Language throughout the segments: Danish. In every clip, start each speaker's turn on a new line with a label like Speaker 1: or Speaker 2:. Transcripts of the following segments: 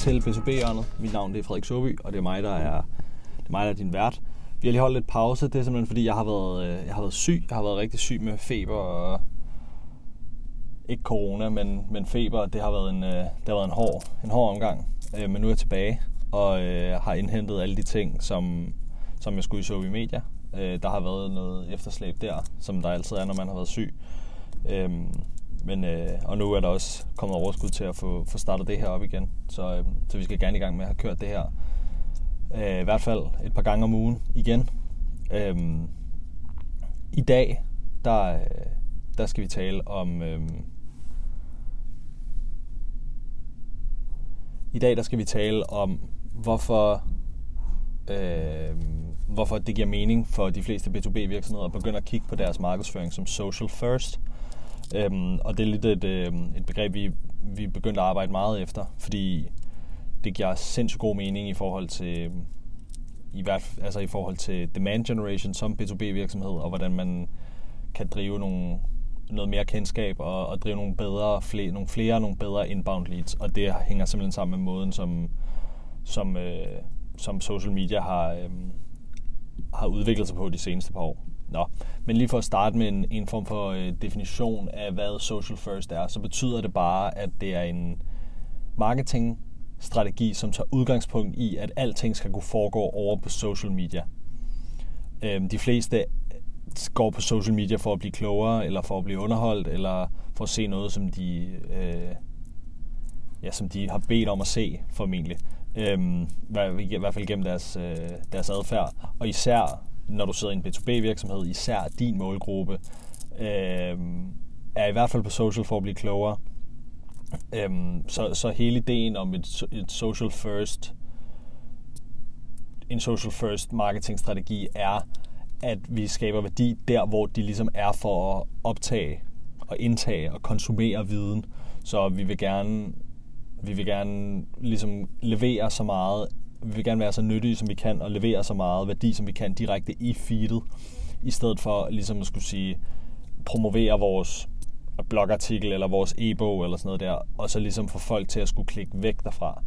Speaker 1: til bcb -hjørnet. Mit navn det er Frederik Soby, og det er mig, der er, det er mig, der er din vært. Vi har lige holdt lidt pause. Det er simpelthen, fordi jeg har været, øh, jeg har været syg. Jeg har været rigtig syg med feber og... Ikke corona, men, men feber. Det har været en, øh, det har været en hård, en hård omgang. Øh, men nu er jeg tilbage og øh, har indhentet alle de ting, som, som jeg skulle i Soby Media. Øh, der har været noget efterslæb der, som der altid er, når man har været syg. Øh, men, øh, og nu er der også kommet overskud til at få, få startet det her op igen. Så, øh, så vi skal gerne i gang med at have kørt det her. Øh, I hvert fald et par gange om ugen igen. Øh, I dag, der, øh, der skal vi tale om... Øh, I dag der skal vi tale om, hvorfor, øh, hvorfor det giver mening for de fleste B2B-virksomheder at begynde at kigge på deres markedsføring som social first. Øhm, og det er lidt et, øh, et begreb, vi, vi begyndte at arbejde meget efter, fordi det giver sindssygt god mening i forhold til øhm, i hvert altså i forhold til demand generation som B2B-virksomhed, og hvordan man kan drive nogle, noget mere kendskab og, og drive nogle bedre, flere, nogle flere, nogle bedre inbound leads. Og det hænger simpelthen sammen med måden, som, som, øh, som social media har, øh, har udviklet sig på de seneste par år. Nå, men lige for at starte med en, en form for øh, definition af, hvad social first er, så betyder det bare, at det er en marketingstrategi, som tager udgangspunkt i, at alting skal kunne foregå over på social media. Øh, de fleste går på social media for at blive klogere, eller for at blive underholdt, eller for at se noget, som de, øh, ja, som de har bedt om at se, formentlig. Øhm, I hvert fald gennem deres, øh, deres adfærd. Og især når du sidder i en B2B-virksomhed, især din målgruppe, øh, er i hvert fald på social for at blive klogere. Øh, så, så hele ideen om et, et social first en social first marketing strategi er, at vi skaber værdi der, hvor de ligesom er for at optage og indtage og konsumere viden. Så vi vil gerne vi vil gerne ligesom levere så meget vi vil gerne være så nyttige, som vi kan, og levere så meget værdi, som vi kan direkte i feedet, i stedet for ligesom at skulle sige, promovere vores blogartikel eller vores e-bog eller sådan noget der, og så ligesom få folk til at skulle klikke væk derfra.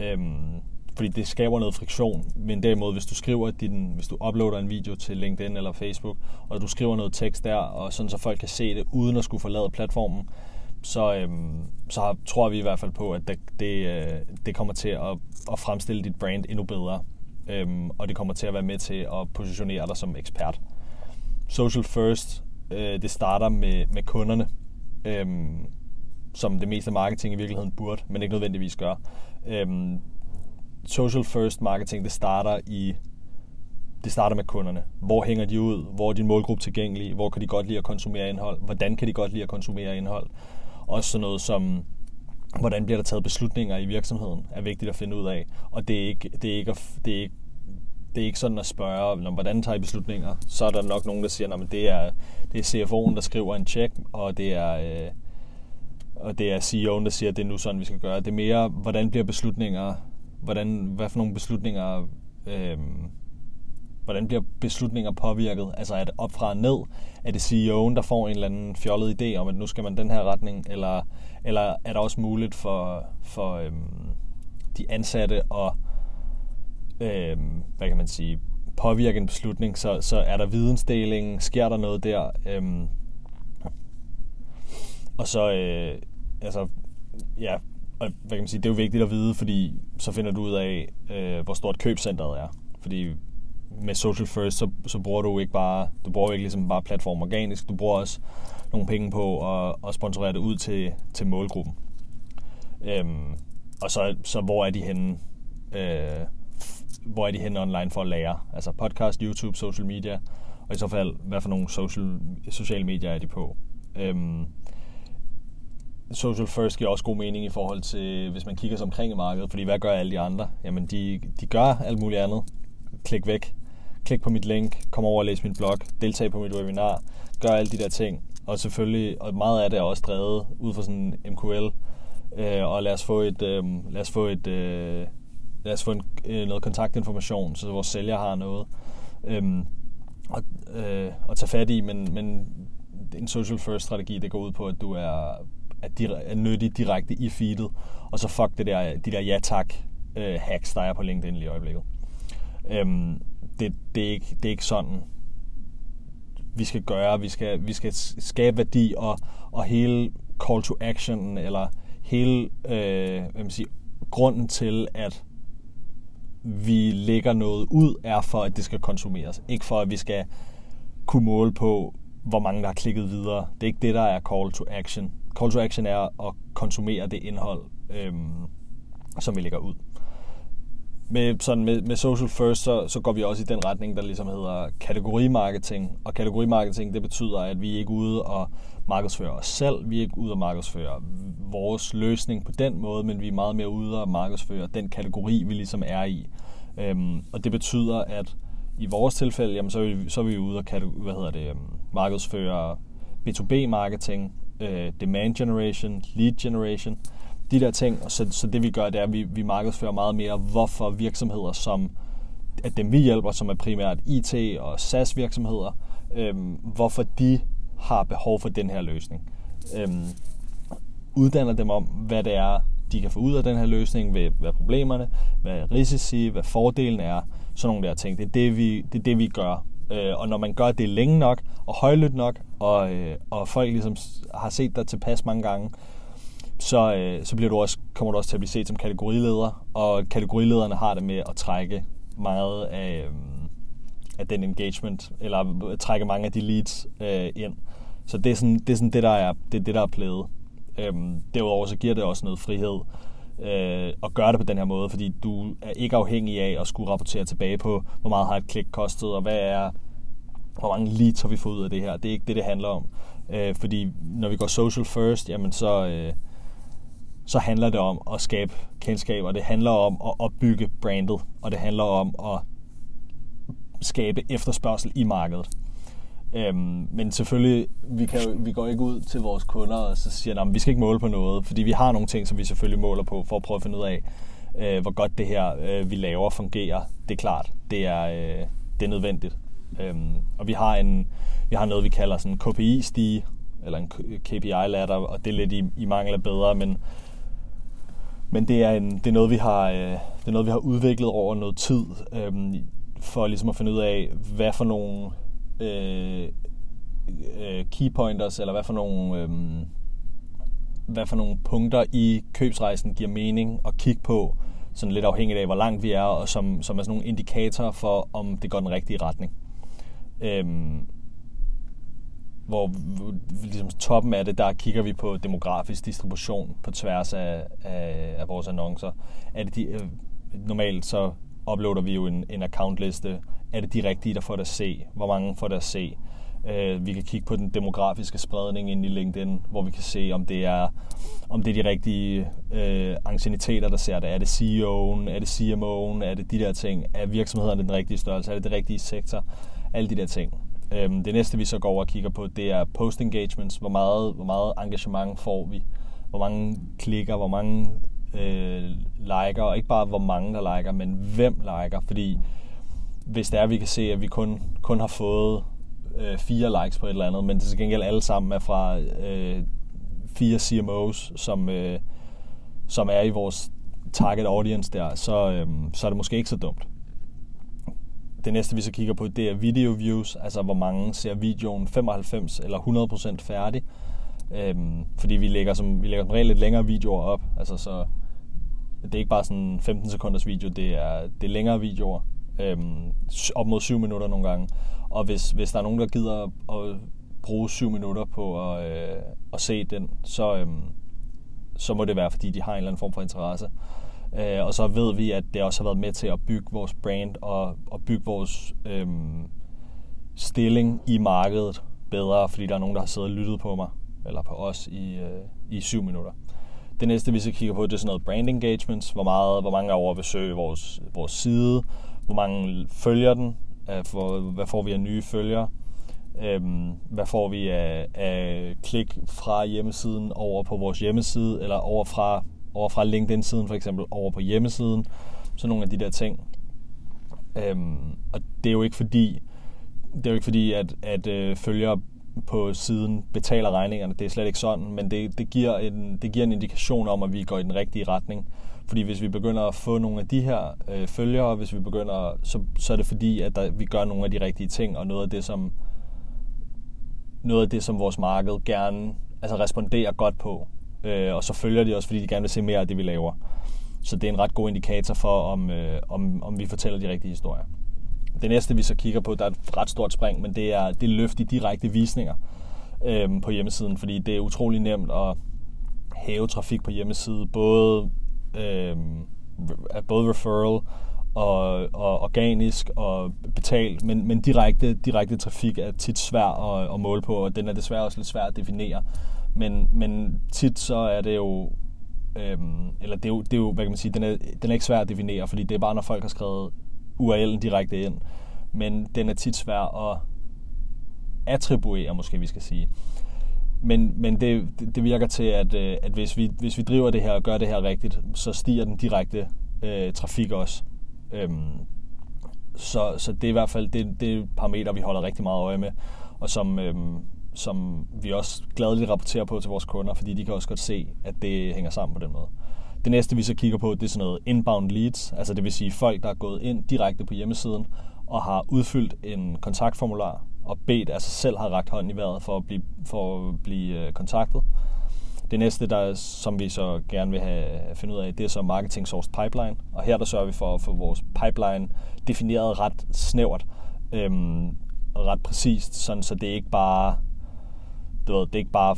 Speaker 1: Øhm, fordi det skaber noget friktion. Men derimod, hvis du skriver din, hvis du uploader en video til LinkedIn eller Facebook, og du skriver noget tekst der, og sådan så folk kan se det, uden at skulle forlade platformen, så, øhm, så tror vi i hvert fald på, at det, det, øh, det kommer til at, at fremstille dit brand endnu bedre. Øhm, og det kommer til at være med til at positionere dig som ekspert. Social first, øh, det starter med, med kunderne, øhm, som det meste marketing i virkeligheden burde, men ikke nødvendigvis gør. Øhm, social first marketing, det starter i det starter med kunderne. Hvor hænger de ud? Hvor er din målgruppe tilgængelig? Hvor kan de godt lide at konsumere indhold? Hvordan kan de godt lide at konsumere indhold? Også sådan noget som, hvordan bliver der taget beslutninger i virksomheden, er vigtigt at finde ud af. Og det er ikke, det er ikke, det er ikke det er ikke sådan at spørge, om, hvordan tager I beslutninger? Så er der nok nogen, der siger, at det er, det er CFO'en, der skriver en check, og det er, øh, og det er CEO'en, der siger, at det er nu sådan, vi skal gøre. Det er mere, hvordan bliver beslutninger, hvordan, hvad for nogle beslutninger øh, hvordan bliver beslutninger påvirket? Altså er det op fra og ned? Er det CEO'en, der får en eller anden fjollet idé om, at nu skal man den her retning? Eller, eller er der også muligt for, for øhm, de ansatte at øhm, hvad kan man sige, påvirke en beslutning? Så, så er der vidensdeling? Sker der noget der? Øhm, og så, øh, altså, ja, og hvad kan man sige, det er jo vigtigt at vide, fordi så finder du ud af, øh, hvor stort købcentret er. Fordi med Social First, så, så bruger du ikke bare, du bruger ikke ligesom bare platform organisk, du bruger også nogle penge på at, at sponsorere det ud til, til målgruppen. Øhm, og så, så hvor er de henne, øh, hvor er de henne online for at lære? Altså podcast, YouTube, social media, og i så fald, hvad for nogle social, sociale medier er de på? Øhm, social first giver også god mening i forhold til, hvis man kigger sig omkring i markedet, fordi hvad gør alle de andre? Jamen, de, de gør alt muligt andet. Klik væk. Klik på mit link, kom over og læs min blog, deltag på mit webinar, gør alle de der ting. Og selvfølgelig, og meget af det er også drevet ud fra sådan MQL, øh, og lad os få et, øh, lad os få et, øh, lad os få en, øh, noget kontaktinformation, så vores sælger har noget øh, at, øh, at tage fat i, men, men en social first strategi, det går ud på, at du er er, dir- er nyttig direkte i feedet, og så fuck det der, de der ja tak øh, hacks, der er på LinkedIn lige i øjeblikket. Øhm, det, det, er ikke, det er ikke sådan, vi skal gøre. Vi skal, vi skal skabe værdi, og, og hele call to action, eller hele øh, hvad man siger, grunden til, at vi lægger noget ud, er for, at det skal konsumeres. Ikke for, at vi skal kunne måle på, hvor mange der har klikket videre. Det er ikke det, der er call to action. Call to action er at konsumere det indhold, øhm, som vi lægger ud. Med, sådan med, med social first, så, så går vi også i den retning, der ligesom hedder kategorimarketing. Og kategorimarketing, det betyder, at vi ikke ude og markedsføre os selv. Vi er ikke ude og markedsføre vores løsning på den måde, men vi er meget mere ude og markedsføre den kategori, vi ligesom er i. Øhm, og det betyder, at i vores tilfælde, jamen, så, er vi, så er vi ude og hvad hedder det, øhm, markedsføre B2B-marketing, øh, demand generation, lead generation, de der ting. Og så, så det vi gør, det er, at vi, vi markedsfører meget mere, hvorfor virksomheder, som at dem vi hjælper, som er primært IT og SaaS virksomheder, øhm, hvorfor de har behov for den her løsning. Øhm, uddanner dem om, hvad det er, de kan få ud af den her løsning, hvad, hvad problemerne, hvad risici, hvad fordelen er, sådan nogle der ting. Det er det, vi, det, er det, vi gør. Øh, og når man gør det længe nok, og højlydt nok, og, øh, og folk ligesom har set dig tilpas mange gange, så, øh, så bliver du også, kommer du også til at blive set som kategorileder, og kategorilederne har det med at trække meget af, øh, af den engagement, eller trække mange af de leads øh, ind. Så det er sådan det, er sådan det der er det, det der er blevet. Øhm, derudover så giver det også noget frihed øh, at gøre det på den her måde, fordi du er ikke afhængig af at skulle rapportere tilbage på, hvor meget har et klik kostet, og hvad er, hvor mange leads har vi fået ud af det her. Det er ikke det, det handler om. Øh, fordi når vi går social first, jamen så, øh, så handler det om at skabe kendskab, og det handler om at opbygge brandet, og det handler om at skabe efterspørgsel i markedet. Øhm, men selvfølgelig, vi, kan, vi går ikke ud til vores kunder og så siger, at vi skal ikke måle på noget, fordi vi har nogle ting, som vi selvfølgelig måler på, for at prøve at finde ud af, øh, hvor godt det her, øh, vi laver, fungerer. Det er klart, det er, øh, det er nødvendigt. Øhm, og vi har, en, vi har noget, vi kalder sådan KPI-stige, eller en KPI-ladder, og det er lidt i, i mangel af bedre, men, men det, er en, det, er noget, vi har, øh, det er noget, vi har udviklet over noget tid, øh, for ligesom at finde ud af, hvad for nogle øh, øh key pointers, eller hvad for nogle... Øh, hvad for nogle punkter i købsrejsen giver mening at kigge på, sådan lidt afhængigt af, hvor langt vi er, og som, som er sådan nogle indikatorer for, om det går den rigtige retning. Øhm, hvor ligesom toppen af det, der kigger vi på demografisk distribution på tværs af, af, af vores annoncer. Er det de, øh, normalt så uploader vi jo en, en accountliste. Er det de rigtige, der får det at se? Hvor mange får det at se? Uh, vi kan kigge på den demografiske spredning ind i LinkedIn, hvor vi kan se, om det er, om det er de rigtige uh, ancieniteter, der ser det. Er det CEO'en? Er det CMO'en? Er det de der ting? Er virksomhederne den rigtige størrelse? Er det det rigtige sektor? Alle de der ting. Øhm, det næste, vi så går over og kigger på, det er post engagements. Hvor meget, hvor meget engagement får vi? Hvor mange klikker? Hvor mange øh, liker, og ikke bare hvor mange der liker, men hvem liker, fordi hvis det er, at vi kan se, at vi kun, kun har fået øh, fire likes på et eller andet, men det til gengæld alle sammen er fra øh, fire CMOs, som, øh, som er i vores target audience der, så, øh, så er det måske ikke så dumt. Det næste, vi så kigger på, det er video views, altså hvor mange ser videoen 95 eller 100% færdig. Øhm, fordi vi lægger som, vi lægger som regel lidt længere videoer op, altså så det er ikke bare sådan 15 sekunders video, det er, det er længere videoer, øhm, op mod 7 minutter nogle gange. Og hvis, hvis der er nogen, der gider at bruge 7 minutter på at, øh, at se den, så, øhm, så må det være, fordi de har en eller anden form for interesse. Øh, og så ved vi, at det også har været med til at bygge vores brand og, og bygge vores øhm, stilling i markedet bedre, fordi der er nogen, der har siddet og lyttet på mig, eller på os i, øh, i 7 minutter. Det næste, vi skal kigge på, det er sådan noget brand engagements. Hvor, meget, hvor mange er over at besøge vores, vores side? Hvor mange følger den? Øh, for, hvad får vi af nye følgere? Øhm, hvad får vi af, af klik fra hjemmesiden over på vores hjemmeside, eller over fra, over fra LinkedIn-siden for eksempel over på hjemmesiden. Så nogle af de der ting. Øhm, og det er jo ikke fordi, det er jo ikke fordi, at, at øh, følgere på siden betaler regningerne. Det er slet ikke sådan, men det, det, giver en, det giver en indikation om, at vi går i den rigtige retning. Fordi hvis vi begynder at få nogle af de her øh, følgere, hvis vi begynder, så, så er det fordi, at der, vi gør nogle af de rigtige ting, og noget af det, som noget af det, som vores marked gerne altså responderer godt på. Øh, og så følger de også, fordi de gerne vil se mere af det, vi laver. Så det er en ret god indikator for, om, øh, om, om vi fortæller de rigtige historier. Det næste, vi så kigger på, der er et ret stort spring, men det er det løft i direkte visninger øh, på hjemmesiden, fordi det er utrolig nemt at hæve trafik på hjemmesiden, både, øh, både referral og, og organisk og betalt, men, men direkte, direkte trafik er tit svær at, at måle på, og den er desværre også lidt svær at definere. Men, men tit så er det jo, øhm, eller det er jo, det er jo, hvad kan man sige, den er, den er ikke svær at definere, fordi det er bare, når folk har skrevet URL'en direkte ind. Men den er tit svær at attribuere, måske vi skal sige. Men, men det, det virker til, at, øh, at hvis, vi, hvis vi driver det her og gør det her rigtigt, så stiger den direkte øh, trafik også. Øhm, så, så det er i hvert fald det, det parameter, vi holder rigtig meget øje med, og som, øhm, som vi også gladeligt rapporterer på til vores kunder, fordi de kan også godt se, at det hænger sammen på den måde. Det næste, vi så kigger på, det er sådan noget inbound leads, altså det vil sige folk, der er gået ind direkte på hjemmesiden og har udfyldt en kontaktformular og bedt, altså selv har ragt hånden i vejret for at blive, for at blive øh, kontaktet. Det næste, der, som vi så gerne vil have finde ud af, det er så Marketing Source Pipeline. Og her der sørger vi for at få vores pipeline defineret ret snævert øhm, og ret præcist, sådan så det ikke bare du ved, det er ikke bare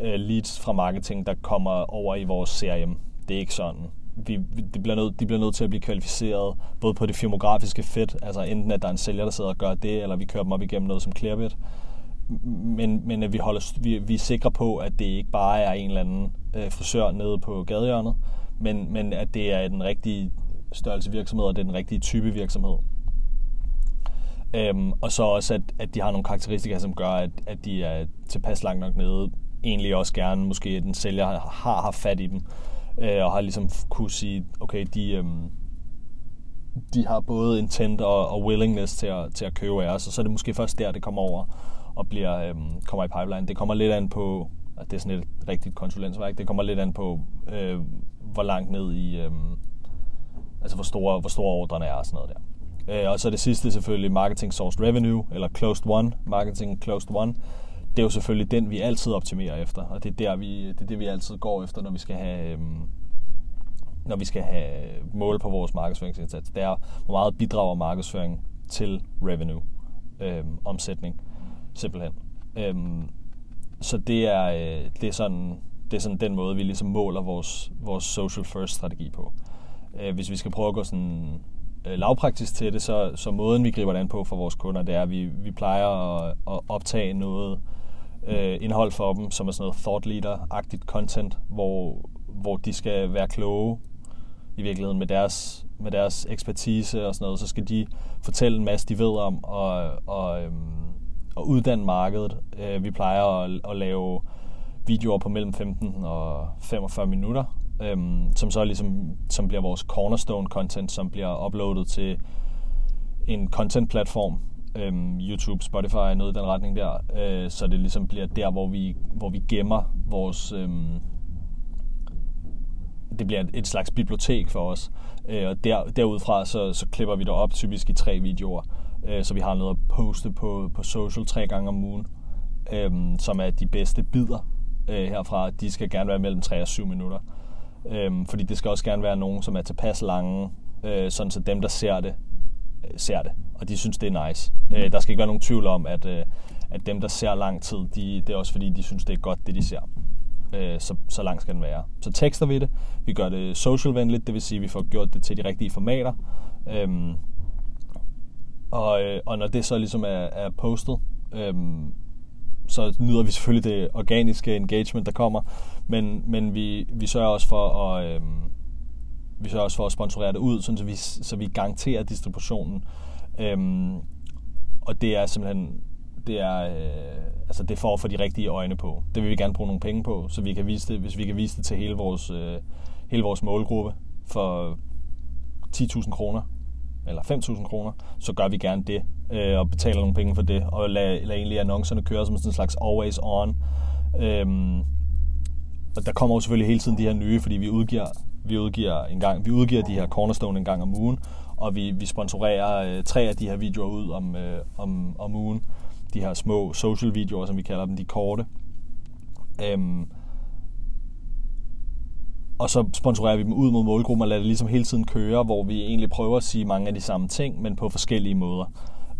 Speaker 1: uh, leads fra marketing, der kommer over i vores CRM. Det er ikke sådan. Vi, de, bliver nødt, de bliver nødt til at blive kvalificeret både på det firmografiske fedt, altså enten at der er en sælger, der sidder og gør det, eller vi kører dem op igennem noget som Clearbit. Men, men at vi, holder, vi, vi er sikre på, at det ikke bare er en eller anden øh, frisør nede på gadehjørnet, men, men at det er den rigtige størrelse virksomhed, og det er den rigtige type virksomhed. Øhm, og så også, at, at de har nogle karakteristika, som gør, at, at de er tilpas langt nok nede. Egentlig også gerne, måske at den sælger har, har haft fat i dem, øh, og har ligesom kunne sige, okay, de, øhm, de har både intent og, og willingness til at, til at købe af os, og så er det måske først der, det kommer over og bliver, øhm, kommer i pipeline. Det kommer lidt an på, at det er sådan et rigtigt konsulentsværk, det kommer lidt an på, øh, hvor langt ned i, øh, altså hvor store, hvor store ordrene er og sådan noget der. Øh, og så det sidste selvfølgelig Marketing Sourced Revenue, eller Closed One, Marketing Closed One. Det er jo selvfølgelig den, vi altid optimerer efter, og det er, der, vi, det, er det, vi altid går efter, når vi skal have, øhm, når vi skal have mål på vores markedsføringsindsats. Det er, hvor meget bidrager markedsføring til revenue, øhm, omsætning, simpelthen. Øhm, så det er, øh, det, er sådan, det er sådan den måde, vi ligesom måler vores, vores social first strategi på. Øh, hvis vi skal prøve at gå sådan Øh, lavpraktisk til det, så, så måden vi griber det an på for vores kunder, det er, at vi, vi plejer at, at optage noget øh, indhold for dem, som er sådan noget thought leader-agtigt content, hvor, hvor de skal være kloge i virkeligheden med deres, med deres ekspertise og sådan noget, så skal de fortælle en masse, de ved om, og, og, øhm, og uddanne markedet. Øh, vi plejer at, at lave videoer på mellem 15 og 45 minutter, øhm, som så ligesom som bliver vores cornerstone content, som bliver uploadet til en content platform, øhm, YouTube, Spotify, noget i den retning der, øh, så det ligesom bliver der, hvor vi, hvor vi gemmer vores... Øhm, det bliver et slags bibliotek for os. Øh, og der, derudfra så, så klipper vi det op typisk i tre videoer, øh, så vi har noget at poste på, på social tre gange om ugen, øh, som er de bedste bidder øh, herfra. De skal gerne være mellem 3 og 7 minutter. Øhm, fordi det skal også gerne være nogen, som er tilpas lange, øh, sådan så dem, der ser det, øh, ser det. Og de synes, det er nice. Øh, der skal ikke være nogen tvivl om, at, øh, at dem, der ser lang tid, de, det er også fordi, de synes, det er godt, det de ser. Øh, så, så langt skal den være. Så tekster vi det. Vi gør det social-venligt, det vil sige, at vi får gjort det til de rigtige formater. Øhm, og, øh, og når det så ligesom er, er postet, øhm, så nyder vi selvfølgelig det organiske engagement, der kommer, men, men vi, vi sørger også for at, Øh, vi sørger også for at sponsorere det ud, sådan så, vi, så vi garanterer distributionen. Øhm, og det er simpelthen det er, øh, altså det får for de rigtige øjne på. Det vil vi gerne bruge nogle penge på, så vi kan vise det, hvis vi kan vise det til hele vores, øh, hele vores målgruppe for 10.000 kroner, eller 5.000 kroner, så gør vi gerne det, øh, og betaler nogle penge for det, og lader, lad egentlig annoncerne køre som sådan en slags always on. Øhm, og der kommer jo selvfølgelig hele tiden de her nye, fordi vi udgiver, vi udgiver, en gang, vi udgiver de her cornerstone en gang om ugen, og vi, vi sponsorerer øh, tre af de her videoer ud om, øh, om, om ugen. De her små social videoer, som vi kalder dem, de korte. Øhm, og så sponsorerer vi dem ud mod målgruppen og lader det ligesom hele tiden køre, hvor vi egentlig prøver at sige mange af de samme ting, men på forskellige måder.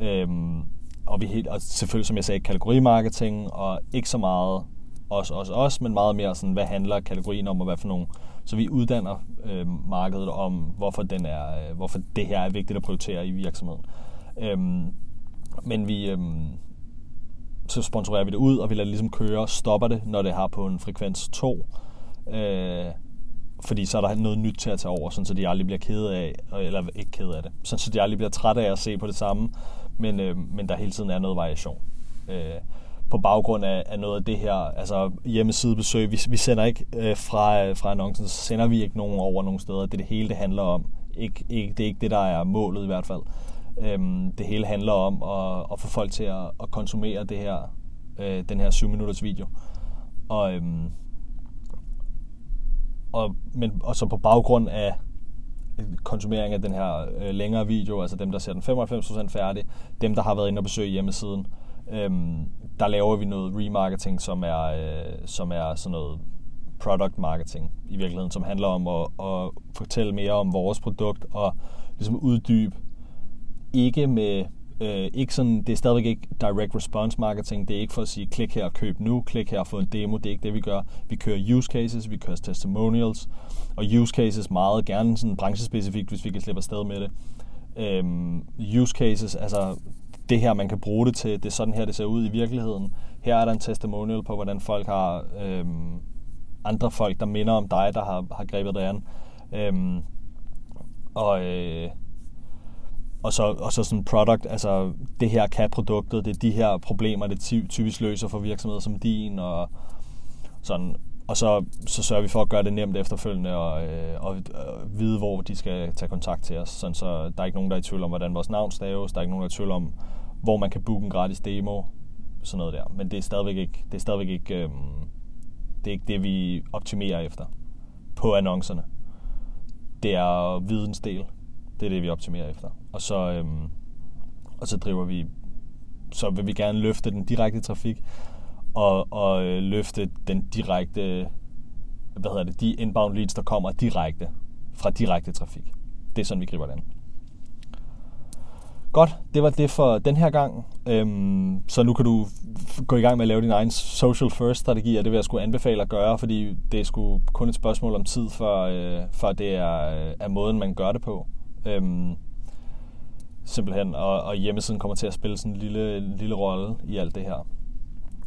Speaker 1: Øhm, og, vi helt, og selvfølgelig, som jeg sagde, kategorimarketing, og ikke så meget os, os, os, men meget mere sådan, hvad handler kategorien om, og hvad for nogle. Så vi uddanner øh, markedet om, hvorfor, den er, øh, hvorfor det her er vigtigt at prioritere i virksomheden. Øhm, men vi, øhm, så sponsorerer vi det ud, og vi lader det ligesom køre, stopper det, når det har på en frekvens 2. Øh, fordi så er der noget nyt til at tage over, sådan så de aldrig bliver kede af, eller ikke kede af det, sådan så de aldrig bliver trætte af at se på det samme, men, øh, men der hele tiden er noget variation. Øh, på baggrund af, af noget af det her, altså hjemmesidebesøg, vi, vi sender ikke øh, fra, fra annoncen, så sender vi ikke nogen over nogen steder, det er det hele, det handler om. Ikke, ikke, det er ikke det, der er målet i hvert fald. Øhm, det hele handler om at, at få folk til at, at konsumere det her, øh, den her 7 minutters video. Og, øhm, og, men, og så på baggrund af konsumering af den her øh, længere video, altså dem, der ser den 95% færdig, dem, der har været inde og besøge hjemmesiden, øhm, der laver vi noget remarketing, som er, øh, som er sådan noget product marketing i virkeligheden, som handler om at, at fortælle mere om vores produkt og ligesom uddybe, ikke med Øh, ikke sådan, det er stadigvæk ikke direct response marketing. Det er ikke for at sige, klik her og køb nu, klik her og få en demo. Det er ikke det, vi gør. Vi kører use cases, vi kører testimonials, og use cases meget gerne sådan branchespecifikt, hvis vi kan slippe afsted med det. Øhm, use cases, altså det her, man kan bruge det til, det er sådan her, det ser ud i virkeligheden. Her er der en testimonial på, hvordan folk har øhm, andre folk, der minder om dig, der har, har grebet det an. Øhm, og øh, og så, og så sådan product, altså det her kan produktet, det er de her problemer, det typisk løser for virksomheder som din, og sådan, og så, så sørger vi for at gøre det nemt efterfølgende og, øh, og, øh, vide, hvor de skal tage kontakt til os. Sådan, så der er ikke nogen, der er i tvivl om, hvordan vores navn staves. Der er ikke nogen, der er i tvivl om, hvor man kan booke en gratis demo. Sådan noget der. Men det er stadigvæk ikke, det er stadigvæk ikke, øh, det, er ikke det, vi optimerer efter på annoncerne. Det er vidensdel. Det er det, vi optimerer efter. Og så, øhm, og så driver vi, så vil vi gerne løfte den direkte trafik, og, og øh, løfte den direkte, hvad hedder det, de inbound leads, der kommer direkte fra direkte trafik. Det er sådan, vi griber det an. Godt, det var det for den her gang. Øhm, så nu kan du gå i gang med at lave din egen social first strategi, og det vil jeg skulle anbefale at gøre, fordi det er sgu kun et spørgsmål om tid, for, øh, for det er, øh, er måden, man gør det på. Øhm, simpelthen, og, og hjemmesiden kommer til at spille sådan en lille, lille rolle i alt det her.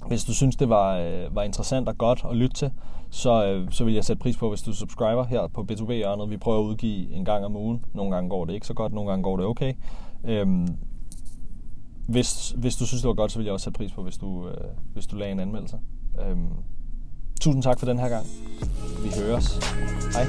Speaker 1: Hvis du synes, det var, øh, var interessant og godt at lytte til, så, øh, så vil jeg sætte pris på, hvis du subscriber her på B2B-hjørnet. Vi prøver at udgive en gang om ugen. Nogle gange går det ikke så godt, nogle gange går det okay. Øhm, hvis, hvis du synes, det var godt, så vil jeg også sætte pris på, hvis du, øh, hvis du lagde en anmeldelse. Øhm, tusind tak for den her gang. Vi høres. Hej.